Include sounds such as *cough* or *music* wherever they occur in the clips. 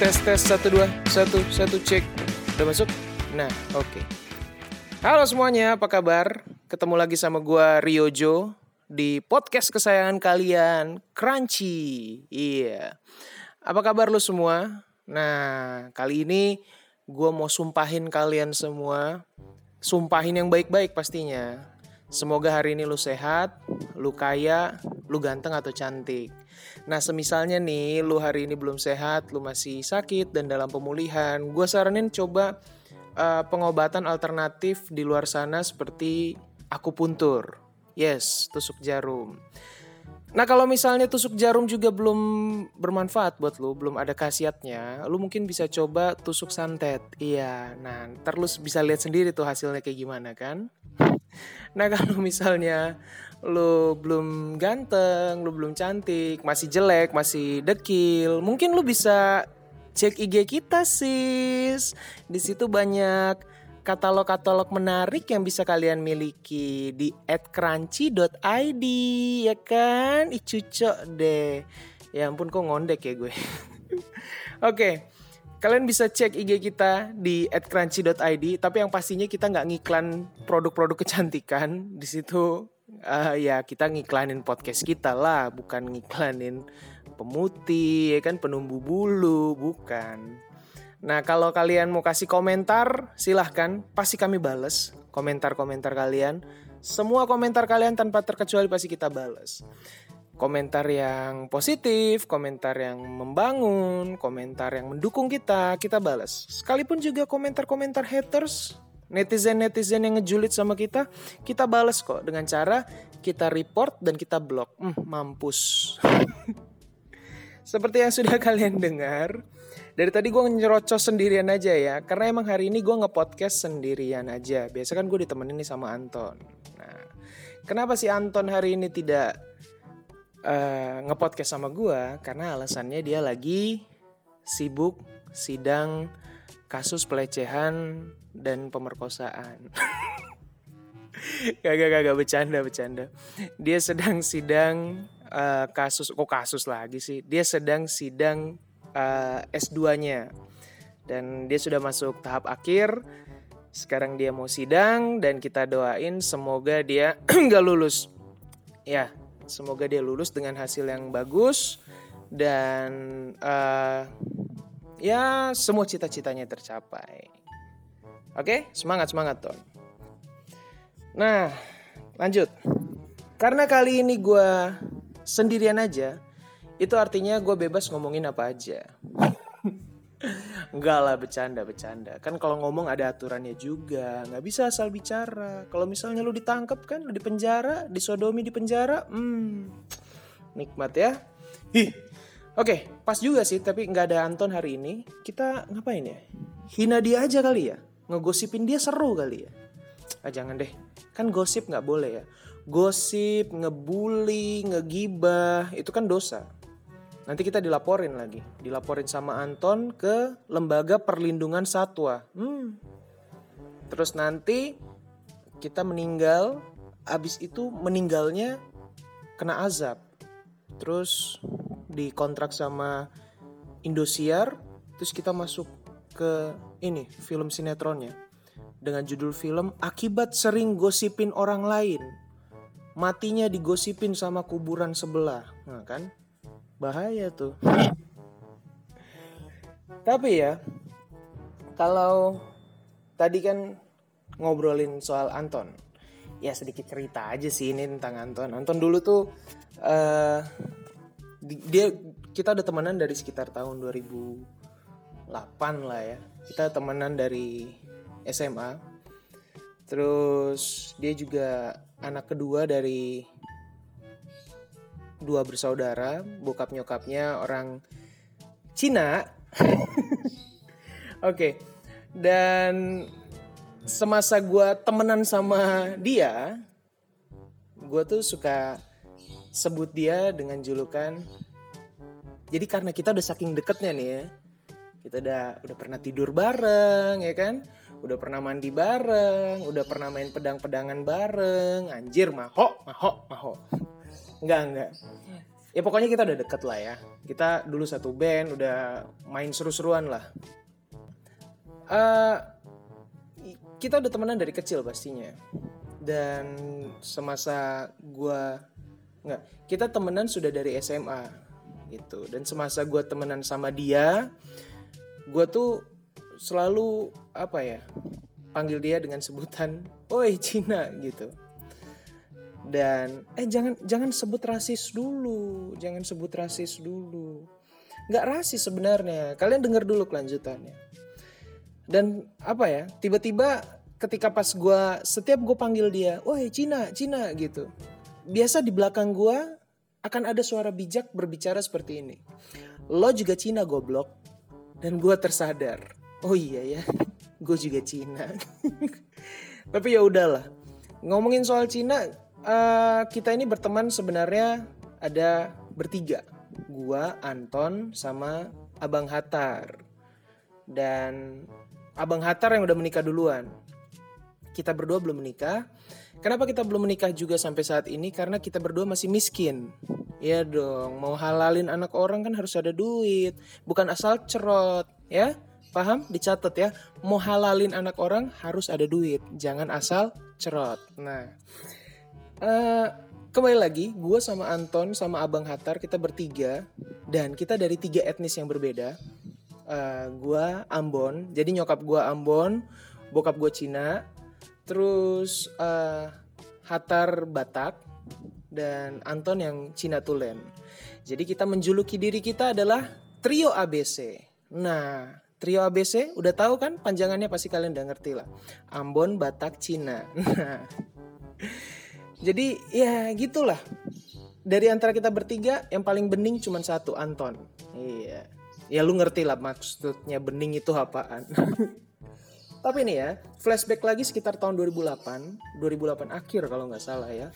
tes tes satu dua satu satu cek. Udah masuk? Nah oke. Okay. halo semuanya apa kabar? Ketemu lagi sama gua Riojo di podcast kesayangan kalian Crunchy. Iya. Apa kabar lu semua? Nah kali ini gua mau sumpahin kalian semua. Sumpahin yang baik-baik pastinya. Semoga hari ini lu sehat, lu kaya, lu ganteng atau cantik. Nah, semisalnya nih lu hari ini belum sehat, lu masih sakit dan dalam pemulihan, gue saranin coba uh, pengobatan alternatif di luar sana seperti akupuntur. Yes, tusuk jarum. Nah kalau misalnya tusuk jarum juga belum bermanfaat buat lu, belum ada khasiatnya, lu mungkin bisa coba tusuk santet. Iya, nah ntar lu bisa lihat sendiri tuh hasilnya kayak gimana kan. *laughs* Nah kalau misalnya lu belum ganteng, lu belum cantik, masih jelek, masih dekil, mungkin lu bisa cek IG kita sis. Di situ banyak katalog-katalog menarik yang bisa kalian miliki di @crunchy.id ya kan? Ih cucok deh. Ya ampun kok ngondek ya gue. *laughs* Oke. Okay. Kalian bisa cek IG kita di @crunchy.id, tapi yang pastinya kita nggak ngiklan produk-produk kecantikan. Di situ uh, ya kita ngiklanin podcast kita lah, bukan ngiklanin pemutih, ya kan penumbuh bulu, bukan. Nah, kalau kalian mau kasih komentar, silahkan. Pasti kami bales komentar-komentar kalian. Semua komentar kalian tanpa terkecuali pasti kita bales. Komentar yang positif, komentar yang membangun, komentar yang mendukung kita, kita balas. Sekalipun juga komentar-komentar haters, netizen-netizen yang ngejulit sama kita, kita balas kok dengan cara kita report dan kita blok. Hmm, mampus. *laughs* Seperti yang sudah *laughs* kalian dengar, dari tadi gue nyerocos sendirian aja ya, karena emang hari ini gue nge-podcast sendirian aja. Biasa kan gue ditemenin nih sama Anton. Nah, kenapa si Anton hari ini tidak uh, nge-podcast sama gue? Karena alasannya dia lagi sibuk sidang kasus pelecehan dan pemerkosaan. gak, gak, gak, bercanda, bercanda. Dia sedang sidang uh, kasus, kok kasus lagi sih? Dia sedang sidang uh, eh, S2-nya. Dan dia sudah masuk tahap akhir. Sekarang dia mau sidang dan kita doain semoga dia *clears throat* nggak lulus. Ya, semoga dia lulus dengan hasil yang bagus dan uh, ya semua cita-citanya tercapai. Oke, semangat semangat Ton. Nah, lanjut. Karena kali ini gue sendirian aja, itu artinya gue bebas ngomongin apa aja. Enggak lah bercanda bercanda. Kan kalau ngomong ada aturannya juga. Nggak bisa asal bicara. Kalau misalnya lu ditangkap kan lu di penjara disodomi di penjara hmm nikmat ya. Hi. oke pas juga sih tapi nggak ada Anton hari ini. Kita ngapain ya? Hina dia aja kali ya? Ngegosipin dia seru kali ya? Ah jangan deh. Kan gosip nggak boleh ya gosip ngebully ngegibah itu kan dosa Nanti kita dilaporin lagi, dilaporin sama Anton ke Lembaga Perlindungan Satwa. Hmm. Terus nanti kita meninggal, abis itu meninggalnya kena azab. Terus dikontrak sama Indosiar, terus kita masuk ke ini film sinetronnya dengan judul film akibat sering gosipin orang lain matinya digosipin sama kuburan sebelah. Nah kan? Bahaya tuh. Tapi ya kalau tadi kan ngobrolin soal Anton. Ya sedikit cerita aja sih ini tentang Anton. Anton dulu tuh uh, dia kita udah temenan dari sekitar tahun 2008 lah ya. Kita temenan dari SMA terus dia juga anak kedua dari dua bersaudara, bokap nyokapnya orang Cina. *laughs* Oke. Dan semasa gue temenan sama dia, gue tuh suka sebut dia dengan julukan. Jadi karena kita udah saking deketnya nih ya, kita udah udah pernah tidur bareng ya kan, udah pernah mandi bareng, udah pernah main pedang-pedangan bareng, anjir maho maho maho. Enggak, enggak. ya pokoknya kita udah deket lah ya. Kita dulu satu band udah main seru-seruan lah. Uh, kita udah temenan dari kecil pastinya. Dan semasa gua nggak kita temenan sudah dari SMA gitu. Dan semasa gua temenan sama dia gua tuh selalu apa ya panggil dia dengan sebutan "Oi Cina" gitu. Dan eh jangan jangan sebut rasis dulu, jangan sebut rasis dulu. Nggak rasis sebenarnya. Kalian dengar dulu kelanjutannya. Dan apa ya? Tiba-tiba ketika pas gue setiap gue panggil dia, "Oi Cina, Cina" gitu. Biasa di belakang gue akan ada suara bijak berbicara seperti ini. Lo juga Cina goblok. Dan gue tersadar. Oh iya ya *laughs* gue juga Cina. *laughs* Tapi ya udahlah. Ngomongin soal Cina uh, kita ini berteman sebenarnya ada bertiga. Gua Anton sama Abang Hatar. Dan Abang Hatar yang udah menikah duluan. Kita berdua belum menikah. Kenapa kita belum menikah juga sampai saat ini? Karena kita berdua masih miskin. Ya dong, mau halalin anak orang kan harus ada duit, bukan asal cerot, ya. Paham? Dicatat ya. Mau halalin anak orang harus ada duit. Jangan asal cerot. Nah, uh, kembali lagi, gue sama Anton sama Abang Hatar kita bertiga dan kita dari tiga etnis yang berbeda. Uh, eh, gue Ambon, jadi nyokap gue Ambon, bokap gue Cina, terus uh, Hatar Batak dan Anton yang Cina Tulen. Jadi kita menjuluki diri kita adalah trio ABC. Nah, Trio ABC udah tahu kan panjangannya pasti kalian udah ngerti lah. Ambon, Batak, Cina. Nah. *laughs* Jadi ya gitulah. Dari antara kita bertiga yang paling bening cuma satu Anton. Iya. Ya lu ngerti lah maksudnya bening itu apaan. *laughs* Tapi nih ya, flashback lagi sekitar tahun 2008, 2008 akhir kalau nggak salah ya.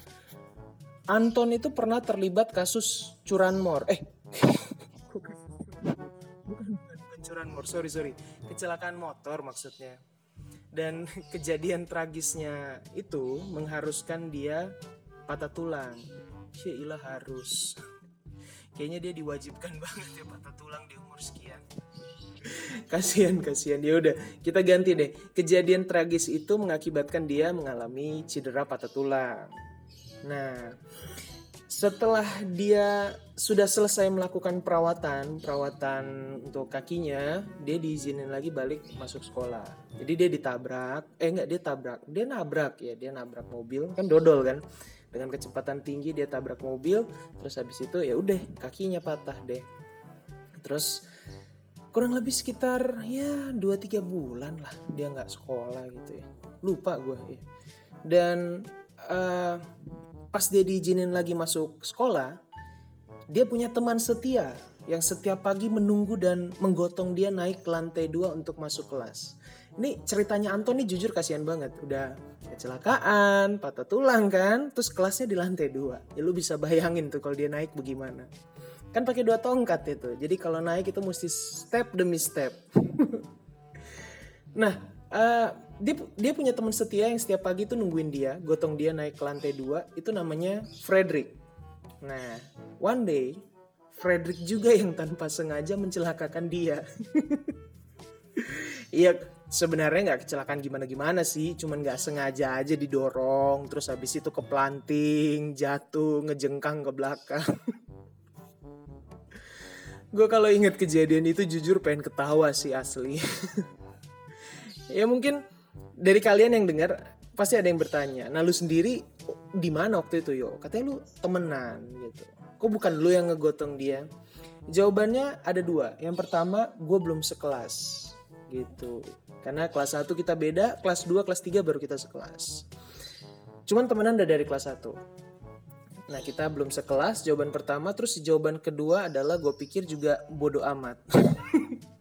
Anton itu pernah terlibat kasus curanmor. Eh, *laughs* curanmor sorry sorry. Kecelakaan motor maksudnya. Dan *laughs* kejadian tragisnya itu mengharuskan dia patah tulang. Syailah harus. *laughs* Kayaknya dia diwajibkan *laughs* banget ya patah tulang di umur sekian. Kasihan kasihan ya udah kita ganti deh. Kejadian tragis itu mengakibatkan dia mengalami cedera patah tulang. Nah setelah dia sudah selesai melakukan perawatan perawatan untuk kakinya dia diizinin lagi balik masuk sekolah. Jadi dia ditabrak eh enggak dia tabrak. Dia nabrak ya dia nabrak mobil. Kan dodol kan? Dengan kecepatan tinggi dia tabrak mobil. Terus habis itu ya udah kakinya patah deh. Terus kurang lebih sekitar ya 2-3 bulan lah dia nggak sekolah gitu ya. Lupa gue ya. Dan uh, pas dia diizinin lagi masuk sekolah, dia punya teman setia yang setiap pagi menunggu dan menggotong dia naik ke lantai dua untuk masuk kelas. Ini ceritanya Anton nih jujur kasihan banget. Udah kecelakaan, patah tulang kan, terus kelasnya di lantai dua. Ya lu bisa bayangin tuh kalau dia naik bagaimana. Kan pakai dua tongkat itu. Jadi kalau naik itu mesti step demi step. *laughs* nah, uh, dia dia punya teman setia yang setiap pagi tuh nungguin dia, gotong dia naik ke lantai dua, itu namanya Frederick. Nah, one day Frederick juga yang tanpa sengaja mencelakakan dia. *laughs* Iya, sebenarnya nggak kecelakaan gimana-gimana sih, cuman nggak sengaja aja didorong, terus habis itu keplanting, jatuh, ngejengkang ke belakang. *laughs* Gue kalau inget kejadian itu jujur pengen ketawa sih asli. *laughs* ya mungkin dari kalian yang dengar pasti ada yang bertanya. Nah, lu sendiri di mana waktu itu yo? Katanya lu temenan gitu. Kok bukan lu yang ngegotong dia? Jawabannya ada dua. Yang pertama, gue belum sekelas gitu. Karena kelas 1 kita beda, kelas 2, kelas 3 baru kita sekelas. Cuman temenan udah dari kelas 1. Nah kita belum sekelas jawaban pertama Terus jawaban kedua adalah gue pikir juga bodoh amat *laughs*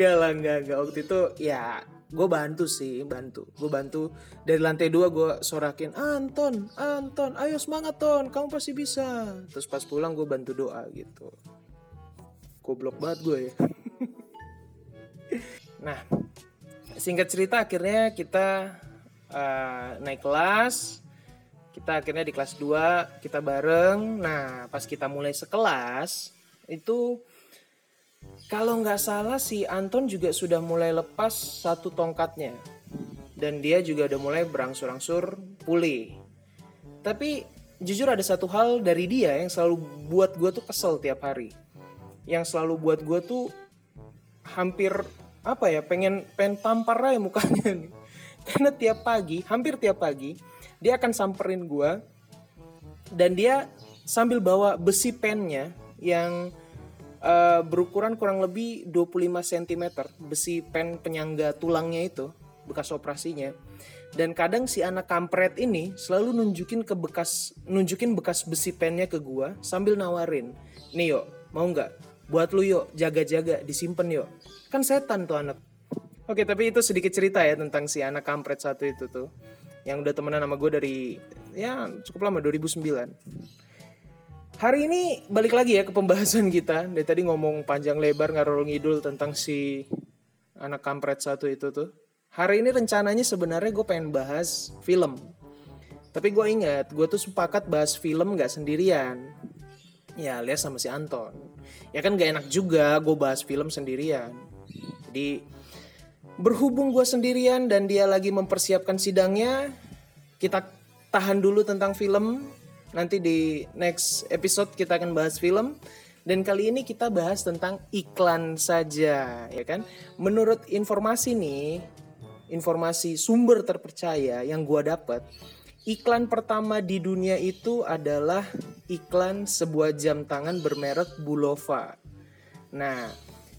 Gak lah, gak, gak. Waktu itu ya gue bantu sih, bantu. Gue bantu dari lantai dua gue sorakin, Anton, Anton, ayo semangat Ton, kamu pasti bisa. Terus pas pulang gue bantu doa gitu. Goblok banget gue ya. *laughs* nah, singkat cerita akhirnya kita uh, naik kelas, kita akhirnya di kelas 2 kita bareng nah pas kita mulai sekelas itu kalau nggak salah si Anton juga sudah mulai lepas satu tongkatnya. Dan dia juga udah mulai berangsur-angsur pulih. Tapi jujur ada satu hal dari dia yang selalu buat gue tuh kesel tiap hari. Yang selalu buat gue tuh hampir apa ya pengen pengen tampar aja mukanya nih. *laughs* Karena tiap pagi hampir tiap pagi dia akan samperin gue dan dia sambil bawa besi pennya yang uh, berukuran kurang lebih 25 cm besi pen penyangga tulangnya itu bekas operasinya. Dan kadang si anak kampret ini selalu nunjukin ke bekas nunjukin bekas besi pennya ke gua sambil nawarin nih yuk mau nggak? Buat lu yuk jaga-jaga disimpan yuk kan setan tuh anak. Oke tapi itu sedikit cerita ya tentang si anak kampret satu itu tuh yang udah temenan sama gue dari ya cukup lama 2009 hari ini balik lagi ya ke pembahasan kita. Dari tadi ngomong panjang lebar ngarol ngidul tentang si anak kampret satu itu tuh. Hari ini rencananya sebenarnya gue pengen bahas film. Tapi gue ingat gue tuh sepakat bahas film gak sendirian. Ya lihat sama si Anton. Ya kan gak enak juga gue bahas film sendirian. Jadi berhubung gue sendirian dan dia lagi mempersiapkan sidangnya, kita tahan dulu tentang film. Nanti di next episode kita akan bahas film. Dan kali ini kita bahas tentang iklan saja, ya kan? Menurut informasi nih, informasi sumber terpercaya yang gue dapat, iklan pertama di dunia itu adalah iklan sebuah jam tangan bermerek Bulova. Nah,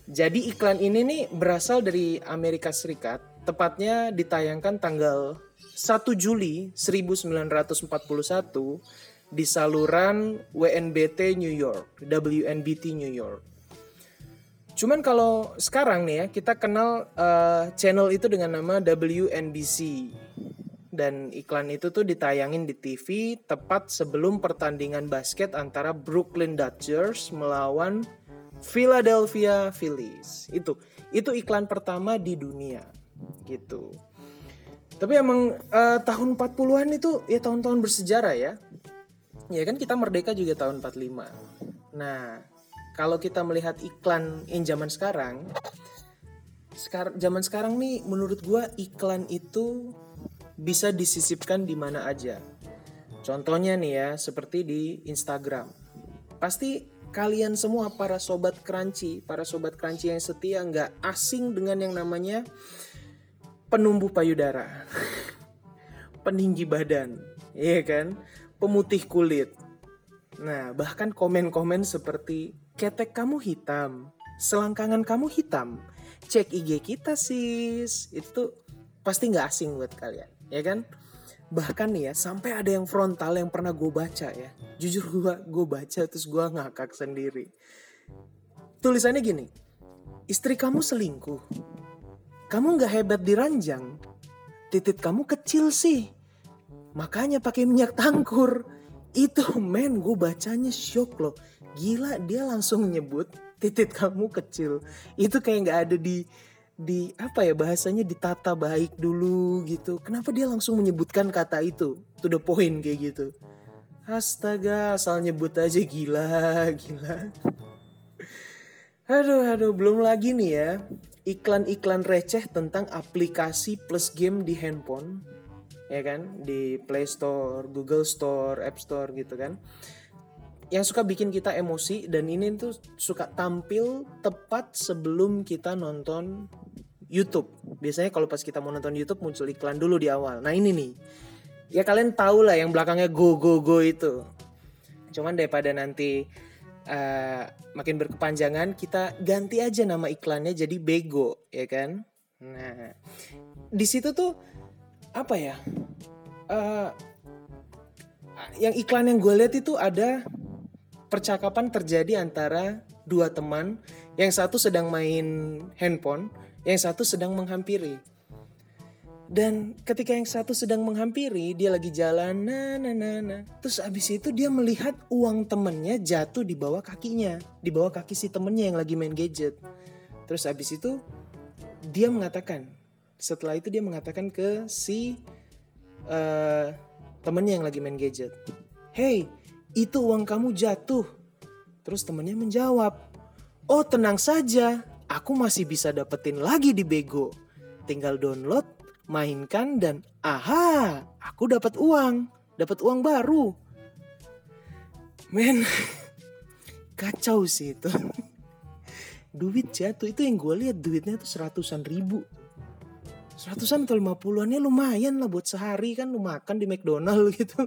jadi iklan ini nih berasal dari Amerika Serikat, tepatnya ditayangkan tanggal 1 Juli 1941 di saluran WNBT New York, WNBT New York. Cuman kalau sekarang nih ya, kita kenal uh, channel itu dengan nama WNBC. Dan iklan itu tuh ditayangin di TV tepat sebelum pertandingan basket antara Brooklyn Dodgers melawan Philadelphia Phillies. Itu itu iklan pertama di dunia gitu. Tapi emang uh, tahun 40-an itu ya tahun-tahun bersejarah ya. Ya kan kita merdeka juga tahun 45. Nah, kalau kita melihat iklan in zaman sekarang, sekarang zaman sekarang nih menurut gua iklan itu bisa disisipkan di mana aja. Contohnya nih ya, seperti di Instagram. Pasti kalian semua para sobat crunchy, para sobat crunchy yang setia nggak asing dengan yang namanya penumbuh payudara, *laughs* peninggi badan, iya kan, pemutih kulit. Nah, bahkan komen-komen seperti ketek kamu hitam, selangkangan kamu hitam, cek IG kita sis, itu pasti nggak asing buat kalian, ya kan? bahkan nih ya sampai ada yang frontal yang pernah gue baca ya. Jujur gue gue baca terus gue ngakak sendiri. Tulisannya gini istri kamu selingkuh. Kamu nggak hebat di ranjang. Titit kamu kecil sih makanya pakai minyak tangkur itu men gue bacanya shock loh gila dia langsung nyebut titit kamu kecil itu kayak nggak ada di di apa ya bahasanya ditata baik dulu gitu. Kenapa dia langsung menyebutkan kata itu? To the point kayak gitu. Astaga, asal nyebut aja gila, gila. Aduh, aduh, belum lagi nih ya. Iklan-iklan receh tentang aplikasi plus game di handphone. Ya kan? Di Play Store, Google Store, App Store gitu kan yang suka bikin kita emosi dan ini tuh suka tampil tepat sebelum kita nonton YouTube. Biasanya kalau pas kita mau nonton YouTube muncul iklan dulu di awal. Nah ini nih, ya kalian tahu lah yang belakangnya go go go itu. Cuman daripada nanti uh, makin berkepanjangan, kita ganti aja nama iklannya jadi Bego, ya kan? Nah, di situ tuh apa ya? Uh, yang iklan yang gue lihat itu ada percakapan terjadi antara dua teman yang satu sedang main handphone yang satu sedang menghampiri. Dan ketika yang satu sedang menghampiri, dia lagi jalan, nah, nah, nah, nah. Terus abis itu dia melihat uang temennya jatuh di bawah kakinya, di bawah kaki si temennya yang lagi main gadget. Terus abis itu dia mengatakan, setelah itu dia mengatakan ke si uh, temennya yang lagi main gadget. Hey, itu uang kamu jatuh. Terus temennya menjawab, oh tenang saja, aku masih bisa dapetin lagi di Bego. Tinggal download, mainkan dan aha, aku dapat uang, dapat uang baru. Men, *laughs* kacau sih itu. *laughs* Duit jatuh itu yang gue lihat duitnya tuh seratusan ribu. Seratusan atau lima puluhannya lumayan lah buat sehari kan lu makan di McDonald *laughs* gitu.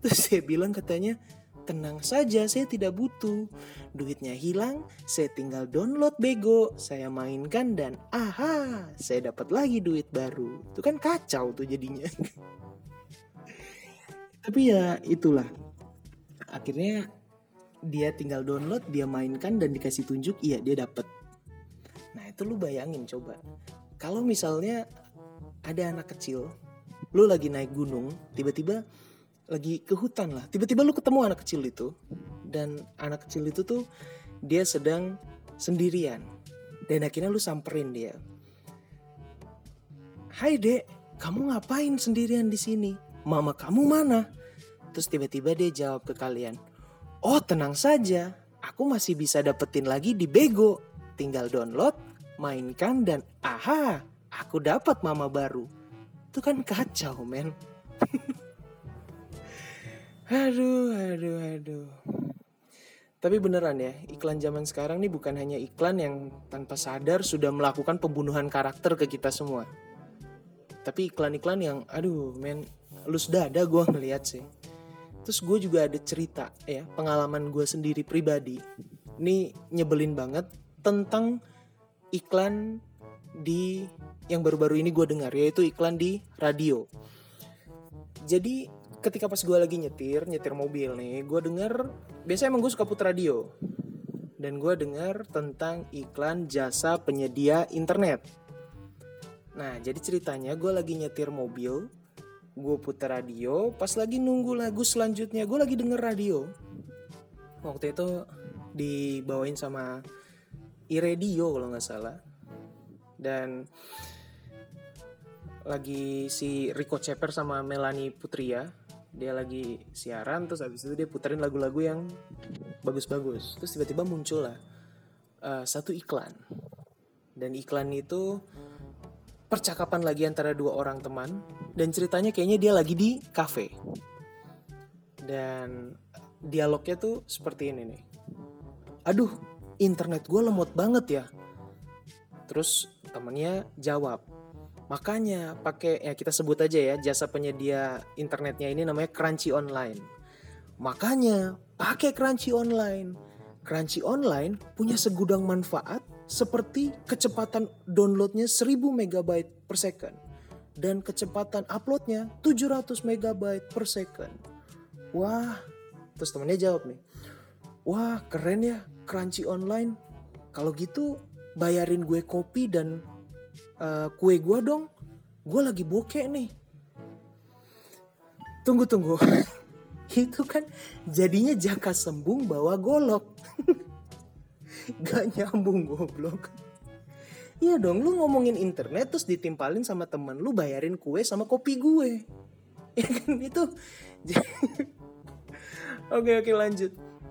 Terus saya bilang katanya, tenang saja saya tidak butuh. Duitnya hilang, saya tinggal download bego, saya mainkan dan aha, saya dapat lagi duit baru. Itu kan kacau tuh jadinya. *laughs* Tapi ya itulah. Akhirnya dia tinggal download, dia mainkan dan dikasih tunjuk, iya dia dapat. Nah itu lu bayangin coba. Kalau misalnya ada anak kecil, lu lagi naik gunung, tiba-tiba lagi ke hutan lah, tiba-tiba lu ketemu anak kecil itu, dan anak kecil itu tuh dia sedang sendirian, dan akhirnya lu samperin dia. Hai dek, kamu ngapain sendirian di sini? Mama kamu mana? Terus tiba-tiba dia jawab ke kalian, Oh tenang saja, aku masih bisa dapetin lagi di Bego. Tinggal download, mainkan dan aha, aku dapat mama baru. Itu kan kacau men. *laughs* aduh, aduh, aduh. Tapi beneran ya, iklan zaman sekarang nih bukan hanya iklan yang tanpa sadar sudah melakukan pembunuhan karakter ke kita semua. Tapi iklan-iklan yang, aduh men, lu sudah ada gue ngeliat sih Terus gue juga ada cerita ya pengalaman gue sendiri pribadi. Ini nyebelin banget tentang iklan di yang baru-baru ini gue dengar yaitu iklan di radio. Jadi ketika pas gue lagi nyetir nyetir mobil nih gue denger biasanya emang gue suka putar radio dan gue dengar tentang iklan jasa penyedia internet. Nah jadi ceritanya gue lagi nyetir mobil gue putar radio pas lagi nunggu lagu selanjutnya gue lagi denger radio waktu itu dibawain sama iRadio kalau nggak salah dan lagi si Rico Ceper sama Melanie Putria dia lagi siaran terus habis itu dia puterin lagu-lagu yang bagus-bagus. Terus tiba-tiba muncul lah uh, satu iklan. Dan iklan itu percakapan lagi antara dua orang teman dan ceritanya kayaknya dia lagi di cafe dan dialognya tuh seperti ini nih. Aduh internet gue lemot banget ya. Terus temennya jawab makanya pakai ya kita sebut aja ya jasa penyedia internetnya ini namanya Crunchy Online makanya pakai Crunchy Online Crunchy Online punya segudang manfaat seperti kecepatan downloadnya 1000 MB per second dan kecepatan uploadnya 700 MB per second. Wah, terus temennya jawab nih, wah keren ya Crunchy Online. Kalau gitu bayarin gue kopi dan uh, kue gue dong. Gue lagi bokeh nih. Tunggu tunggu. *laughs* Itu kan jadinya jaka sembung bawa golok. *laughs* Gak nyambung goblok. Iya dong, lu ngomongin internet terus ditimpalin sama temen lu bayarin kue sama kopi gue. *laughs* Ya kan itu. oke oke lanjut.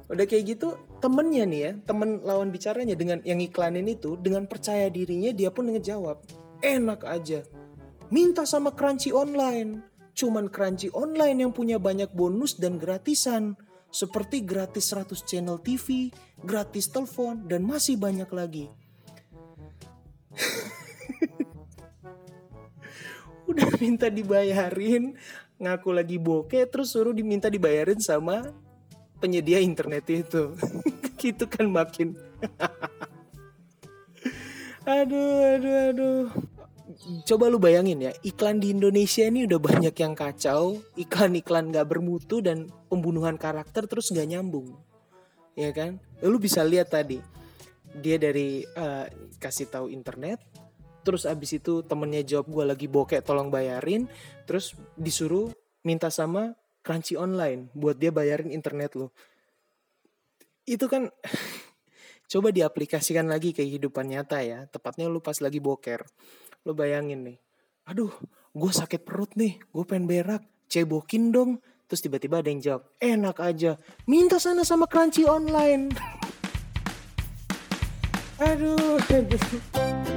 Udah kayak gitu temennya nih ya, temen lawan bicaranya dengan yang iklanin itu dengan percaya dirinya dia pun ngejawab. Enak aja. Minta sama Crunchy Online. Cuman Crunchy Online yang punya banyak bonus dan gratisan seperti gratis 100 channel TV, gratis telepon, dan masih banyak lagi. *laughs* Udah minta dibayarin, ngaku lagi bokeh, terus suruh diminta dibayarin sama penyedia internet itu. *laughs* gitu kan makin. *laughs* aduh, aduh, aduh coba lu bayangin ya iklan di Indonesia ini udah banyak yang kacau iklan-iklan gak bermutu dan pembunuhan karakter terus gak nyambung ya kan lu bisa lihat tadi dia dari uh, kasih tahu internet terus abis itu temennya jawab gue lagi bokek tolong bayarin terus disuruh minta sama crunchy online buat dia bayarin internet lo itu kan *laughs* coba diaplikasikan lagi ke kehidupan nyata ya tepatnya lu pas lagi boker Lo bayangin nih, aduh gue sakit perut nih, gue pengen berak. cebokin dong. Terus tiba-tiba ada yang jawab, enak aja. Minta sana sama Crunchy Online. *laughs* aduh, aduh.